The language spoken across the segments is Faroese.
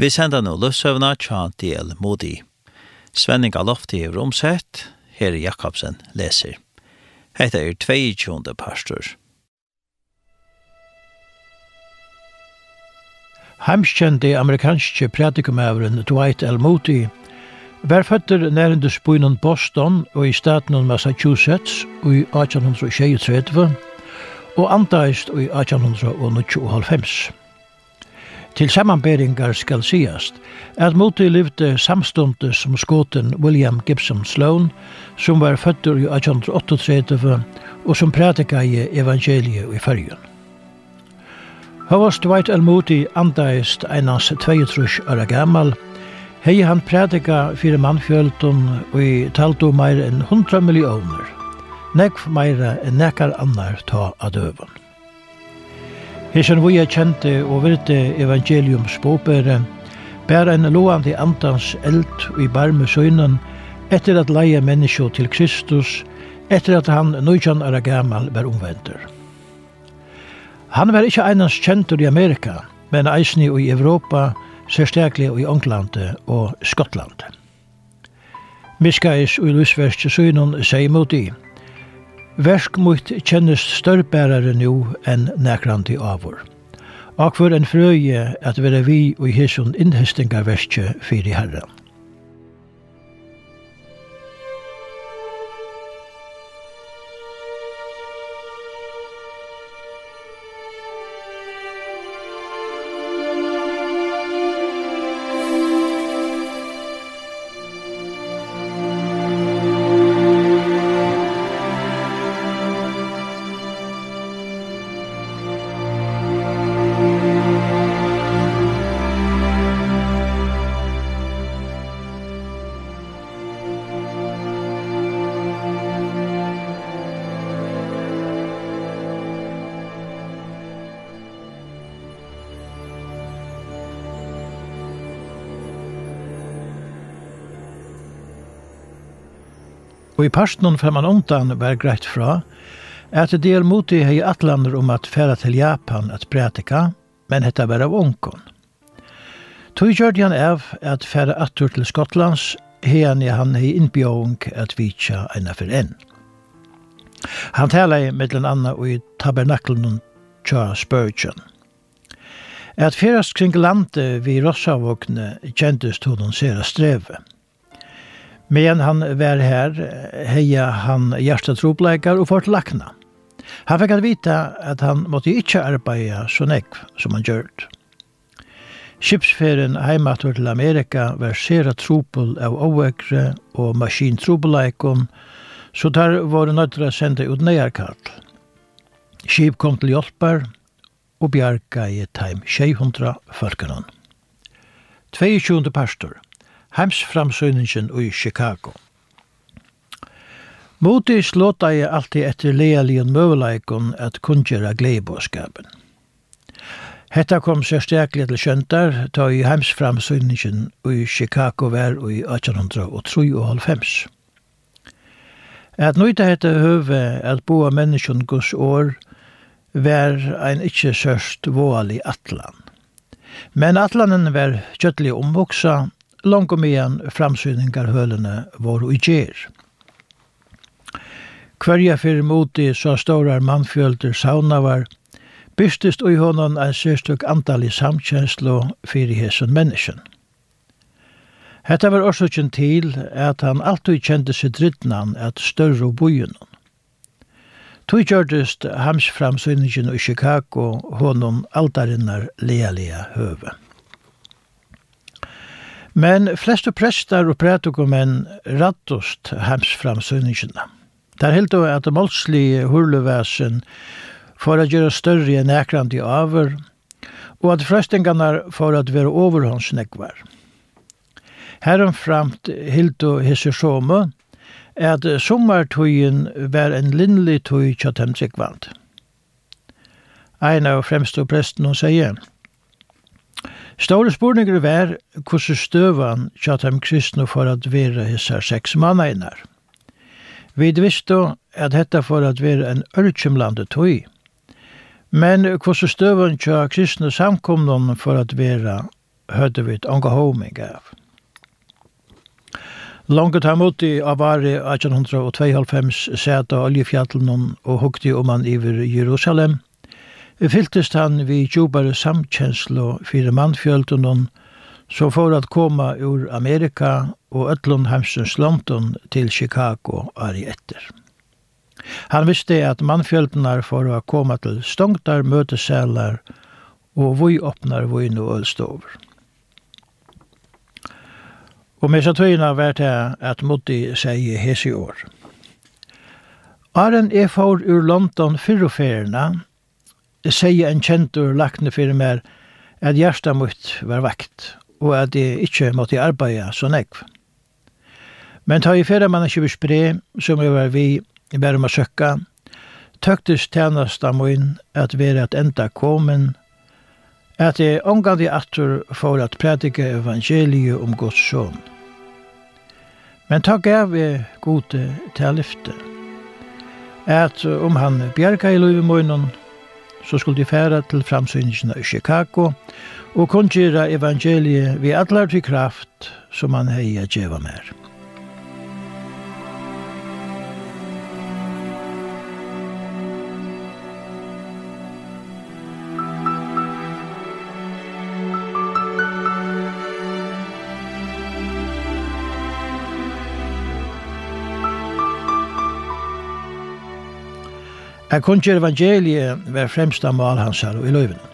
Vi sender nå løsøvna tja del modi. Svenning Alofti er omsett, her Jakobsen leser. Hetta er 22. pastor. Heimskjente amerikanske pratikumæveren Dwight L. Moody var føtter nærende spøynen Boston og i staten Massachusetts og i 1836 og antaist i 1895. Til samanberingar skal sigast at Moti livde samstundes som skoten William Gibson Sloan, som var fødder i 1838 og som prædika i evangeliet i fyrjun. Havast Dwight L. Moody andaist einans 22 år gammal, hei han prædika fyrir mannfjöldun og i taltu meir enn 100 millioner, nekv meira enn nekar annar ta av døvun. Hesen vi er kjente og virte evangelium båbere, bær en lovande andans eld i barme søgnen, etter at leie menneskje til Kristus, etter at han nøytjan er gammal var omvender. Han var ikkje einans kjentur i Amerika, men eisni i Europa, særstaklig i England og Skottland. Miskais og i lusverste søgnen sier mot i, Versk mot kjennes størrbærare nu enn nekrandi avur. Akvar en frøye at vera vi og i hesson innhestingarverskje fyrir herran. og i parstnån fra man omtan var greit fra, at det er mot det hei atlander om at færa til Japan at prætika, men hetta var av onkon. Tui gjørte han av at færa attur til Skottlands, heian i han hei innbjåung at vitja eina for enn. Han tala mellan anna og i tabernaklen tja Spurgeon. At færast kring landet vi rossavåkne kjentest hodon sera streve. Men han var här, heja han hjertetropleikar och fått lackna. Han fikk at vita att han måtte ikkje arbeida så nekv som han gjort. Skipsferien heimator til Amerika var sera tropel av avvekre og maskintropelækon, så der var det nøytra sende ut nøyarkall. Skip kom til hjelpar og bjarga i time 600 folkenan. 22. pastor – heimsframsynningen i Chicago. Moti slåta jeg alltid etter lealigen møvleikon at kunngjera gleibåskapen. Hetta kom sérstaklega til kjøntar ta i heimsframsynningen i Chicago vær i 1893. At nøyta hetta høve at boa menneskjon gus år vær ein ikkje sørst våalig atlan. Men atlanen vær kjøttelig omvoksa langt om igjen framsyningarhølene var og gjer. Hverja fyrir moti så stårar mannfjölder saunavar, bystist ui i honom en sérstök antal i samkjenslo fyrir hesson menneskjen. Hetta var årsøkjen til at han alltid kjente seg drittnan at større bojen. Tui gjørdist hams framsynningen i Chicago honom altarinnar lealia høve. Men fleste prestar og prætokumenn fram hemsframsøgningene. Der helt og at målsli hurlevesen for å gjøre større enn ekrandi i over, og at frestingarna for å være overhåndsnekvar. Herren framt helt og hisser som at sommartøyen var en linnlig tøy kjøttemtsikvand. Ein av fremstå presten hun sier, Store spurningar var hvordan støvan dem kristne for at være hisse seks mannainar. Vi visste at dette for at vera en ørkjumlande tøy, men hvordan støvan kjatt kristne samkomnum for at vera høyde vi et angahoming av. Langt her mot i Avari 1892 seta oljefjallene og hukte om han iver Jerusalem – Fylltest han vi djupare samkjenslo fyrir mannfjöldunon, så for at koma ur Amerika og Øtlund Hamsens London til Chicago ari etter. Han visste at mannfjöldunar for å koma til stongtar møteselar og vi åpnar vi no ølstover. Og med så tøyna vært jeg at Mutti sier hese år. Aren er for ur London fyrroferina, sier en kjentur lakne fyrir meg at hjertet mitt var vakt, og at jeg ikke måtte arbeide så nekv. Men ta i fyrre man ikke bespre, som jeg var vi, bare å søkka, tøktes tjenesta min at være at enda komen, at jeg omgang de atter for at prædike evangeliet om Guds son. Men ta gav vi gode til lyfte, at om han bjerga i løyve munnen, så skulle de færa til framsynningene i Chicago og kungjera evangeliet ved atler til kraft som han heia djeva mer. Jeg kunne ikke evangeliet være fremste mal hans her og i løyvene.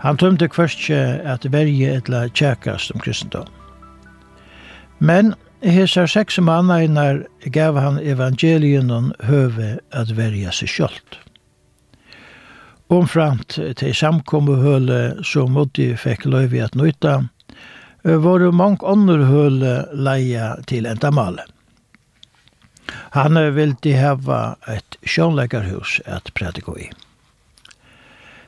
Han tømte kvørst at verje etla tjekast om kristendom. Men hesar seks mannar gav han evangelien og høve at verja seg kjolt. Omframt til samkommehøle som Moddi fikk løyvi at nøyta, var det mange andre høle leia til enda malen. Han ville hava et sjånleikarhus at prædika i.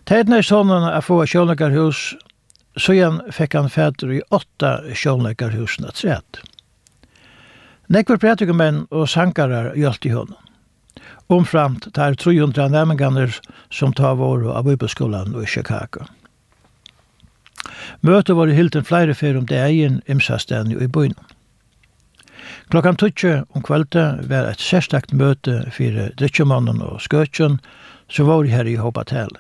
Teitna i sonen a få sjånleikarhus, så igjen fikk han fæter i åtta sjånleikarhusen at. Nekvar prædikumenn og sankarar hjelpte honom. Omframt tar 300 nærmenganer som tar våre av bibelskolan og i Chicago. Møtet var i hilden flere fyr om det egen imsastan i byen. Klokkan tutsje om kvölde var et sérstakt møte fyrir drittjumannen og skøtjen, så var her i Håpatel.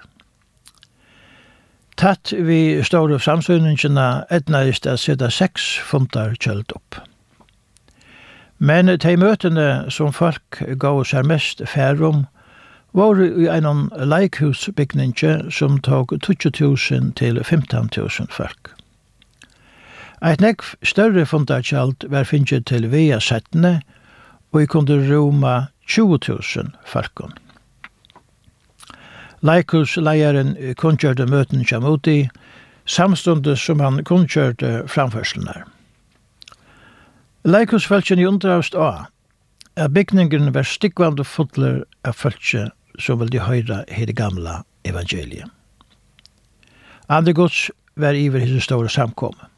Tatt vi ståre samsynningarna etnægist at sida seks funtar kjølt opp. Men de møtene som folk gav seg mest færum, var i en leikhusbygninge som tog 20.000 til 15.000 folk. Eit nekv større fundarkjald var finnje til vea settene, og i kunde roma 20.000 falkon. Leikus leieren kunnkjørte møten kjem uti, samstundes som han kunngjørte framførslenar. Leikus fölkjen i undraust a, at bygningen var stikkvande fotler av fölkje som vildi høyra i det gamla evangeliet. Andre gods var iver his store samkommet.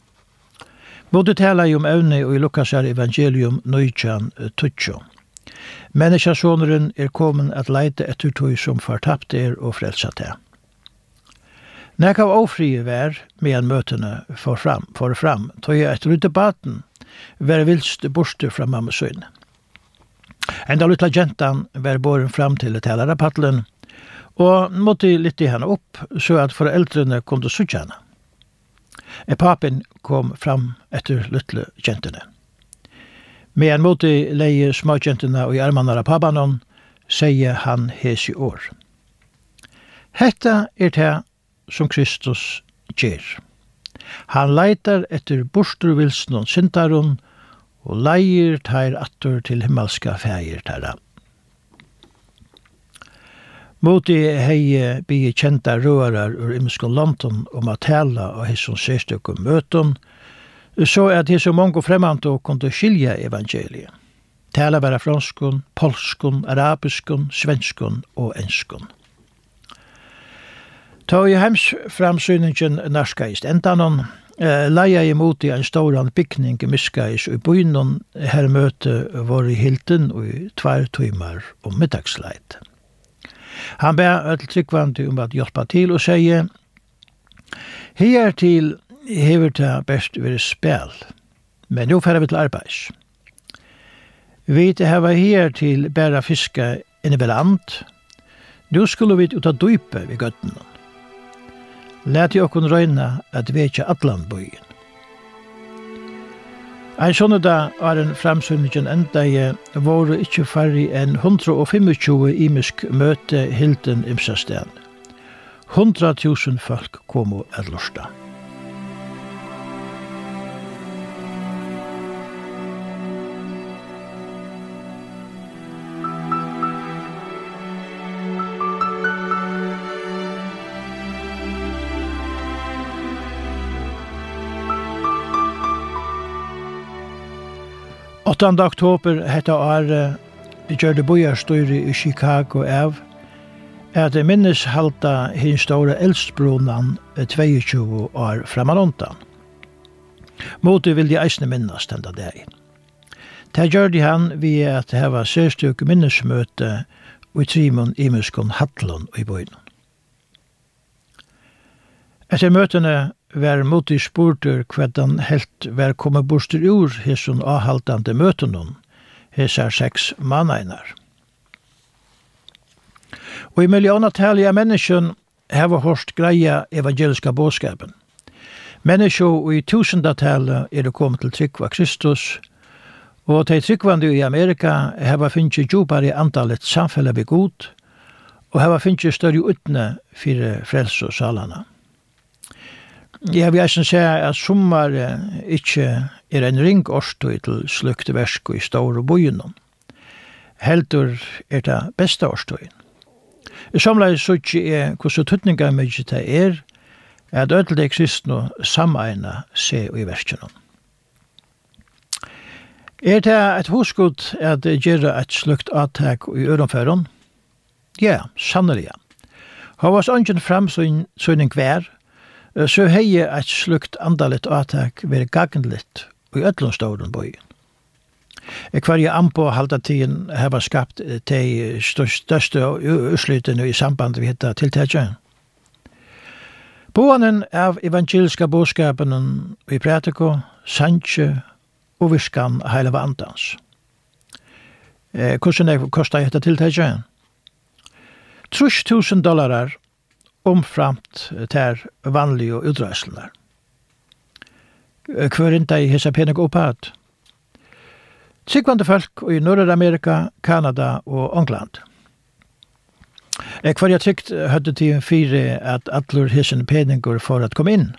Både tala om evne og i Lukasar evangelium nøytjan tutsjo. Menneskasoneren er kommet at leite etter tog som fortapt er og frelsat er. Nek av ofrie vær, medan møtene for fram, for fram, tog jeg etter ute baten, vær vilst borste fra mamma søyn. Enda lutla gentan vær båren fram til talarapatlen, og måtte litt i henne opp, så at foreldrene kom til henne. En papen kom fram etter lytle kjentene. Med en måte leie småkjentene og i armene av papanon, sier han hes i år. Hetta er det som Kristus gjør. Han leitar etter borturvilsen og syndarun, og leier teir attur til himmelska fægir teirra. Moti hei bi kjenta rørar ur imskon London om at tala og hesson sérstøkku møtun, så at hesson mongo fremant og kunde skilja evangeliet. Tala vera franskun, polskun, arabiskun, svenskun og enskun. Ta i heims framsyningen narskaist endanon, leia i moti en stauran bygning i miskais og i bynon her møte var i hilden og i tvær tøymar og middagsleit. Han ber öll tryggvandi om att hjälpa til och säger "Her til hever ta best vid spel. Men nu färre vi til arbeids. Vi hava her til bæra fiska inne ved land. Nu skulle vi uta dype ved gøttene. Læt jo okkon røyna at vi ikke atlandbøyen. Ein skjønner da er en fremsynningen enda í var ikke færre enn 125 imisk møte hilden imsestegn. 100.000 folk kom og er lortet. 8. oktober hetta er i gjør det bojarstyre i Chicago av at det minnes halta hin store eldsbrunan 22 år framalontan. Moti vil de eisne minnas denne dag. Det gjør de han vi at det var sørstøk minnesmøte i trimon i muskon Hatlon i bøyden. Etter møtene var motig spurtur hvordan helt var kommet bostur ur hesson avhaltande møtenon, hesar seks manneinar. Og i millionatalja menneskjen heva hårst greia evangeliska båskapen. Menneskje og i tusendatale er det kommet til tryggva Kristus, og til tryggvande i Amerika heva finnje djupare antallet samfellet vi god, og heva finnje større utne fyrir frelse og salana. Ja, vi har eisen si at sommar ikke er en ring årstøy til slukte versk i store bojen. Heldur er det beste årstøy. I samleis så ikke er hvordan tøtninga mykje det er, at ødel det kristne sameina se i verskjennom. Er det et hoskot at det gjør et slukt attak i ørenføren? Ja, sannelig ja. Hva var sånn framsynning hver, så hei eit slukt andalit atak veri gagnlit i öllum stórum bøyen. Hverje anpå halda tiden heva skapt de største uslutene i samband vi hitta tiltakje. Boanen av evangeliska boskapen i prætiko, Sanche og viskan heile vandans. Hvordan kosta hetta tiltakje? 3000 dollarar omframt ter vanlige utrøslene. Hver ikke i hessa penig opphatt. Sikvande folk i Nordamerika, Kanada og England. Hver jeg trygt høyde til fire at atler hese peninger for at komme inn.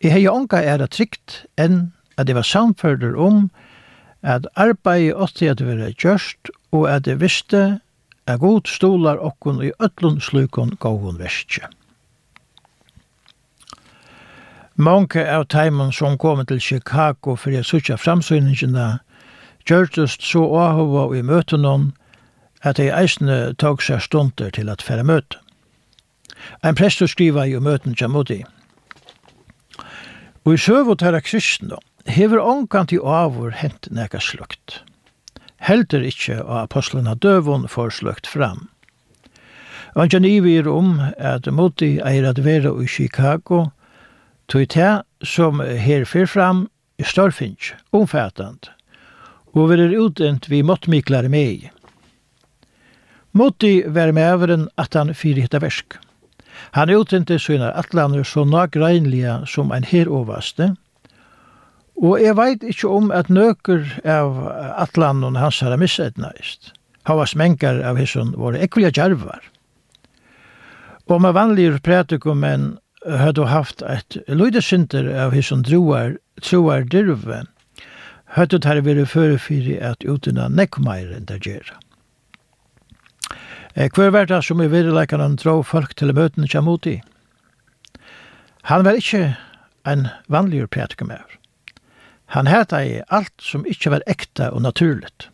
I hei onka er det trygt enn at det var samfører om at arbeid åtti at det var gjørst og at det visste er god stolar okkun i öllun slukon gåun vestje. Mange av teimen som kom til Chicago for jeg sutja framsyningina, gjørtust så ahova i møtenon at jeg eisne tog seg stunder til at fære møte. Ein prestur skriva i møten Jamudi. Og i søvot her kristna, hever ångan i avur hent nega slukt heldur ikkje av apostlena døvun forslukt fram. fram. han ivir om at Moti eier at vera i Chicago, tog ta som her fyr fram i Storfinch, omfattand, og verir utdent vi måttmiklar med i. Moti var med øveren at han fyrir hitta versk. Han utdente søgnar atlaner så nagreinlige som ein herovaste, og Og jeg veit ikkje om at nøkker av atlan og hans har missetnaist. Han var smenkar av hisson våre ekvilja djarvar. Og med vanlige prætikum men høyde haft et lydesinter av hisson droar, troar dirve, høyde her vire førefyri at utina nekkumeir enn der gjerra. Hver verda som i virilekan han dro folk til møten kjem uti. Han var ikkje en vanlig prætikum av. Han hæta i alt som ikkje var ekta og naturligt.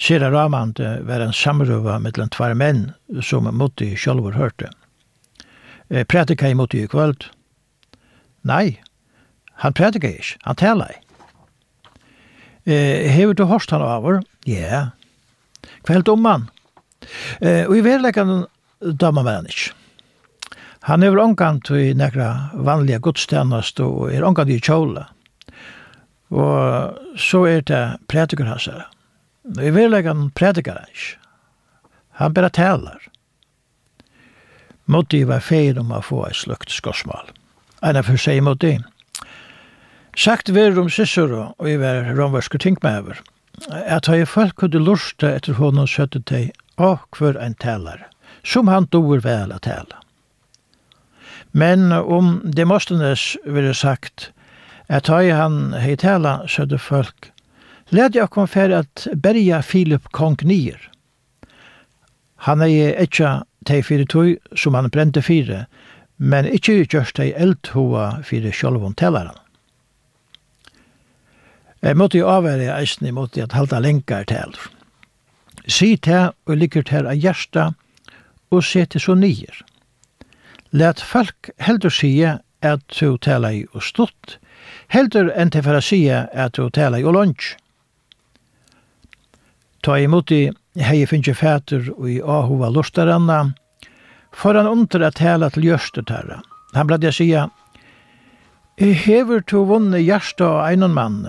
Sera Ramand var en samrøva mellom tvær menn som Motti sjálfur hørte. Prætika i Motti i kvöld? Nei, han prætika ikkje, han tala i. Hever du hørst han over? Ja. Kveld om han? Og i verleggan damer var han ikkje. Han er omkant i nekra vanliga gudstjernast og er omkant i kjola. Og så er det prædiker hans her. I verleggen prædiker han ikke. Han bare taler. Måtte var feil om å få et slukt skorsmål. Enn for seg måtte. Sagt ver om Cicero, og jeg var romverske tinkmæver, at hei folk kunne lurste etter honom søtte til og hver en taler, som han doer vel å tale. Men om Demosthenes ville sagt, at ta i han hei tala sødde folk. Led jeg kom fer at berja Filip kong nier. Han er etja tei fire tog som han brente fire, men ikkje gjørst ei eldhoa fyrir sjolvon telaran. Jeg måtte jo avvære eisen i måte at halda lenkar til. Si til og ligger til av hjersta og se til så nyer. Let folk heldur sige at du tala i og stått, heldur enn til for å si at du tala i og lunch. Ta imot i hei finnje fætur og i ahova lustaranna, for han under at tala til gjørstetæra. Han blad jeg sige, Hever to vunne hjärsta av einan mann,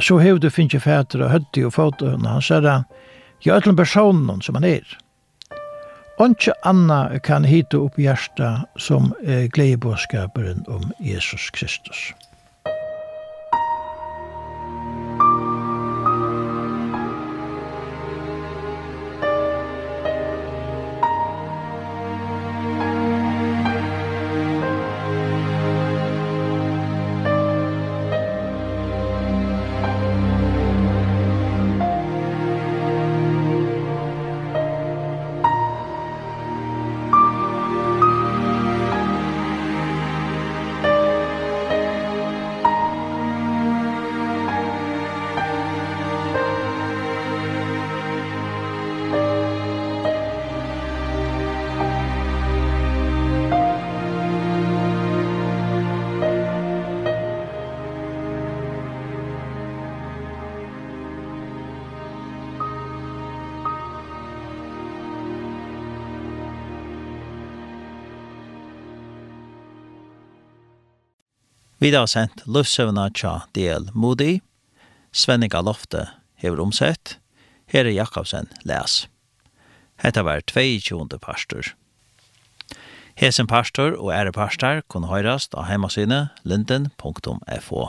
så hever du finnje fæter og høtti og fåte henne, han sier, jeg er til personen som han er. Ontsje anna kan hita opp hjärsta som gleibåskaperen om Jesus Kristus. Vi har sendt løvsøvna tja DL Moody, Svenninga Lofte hever omsett, Herre Jakobsen les. Hetta var 22. pastor. Hesen pastor og ære pastor kun høyrast av heimasynet linden.fo.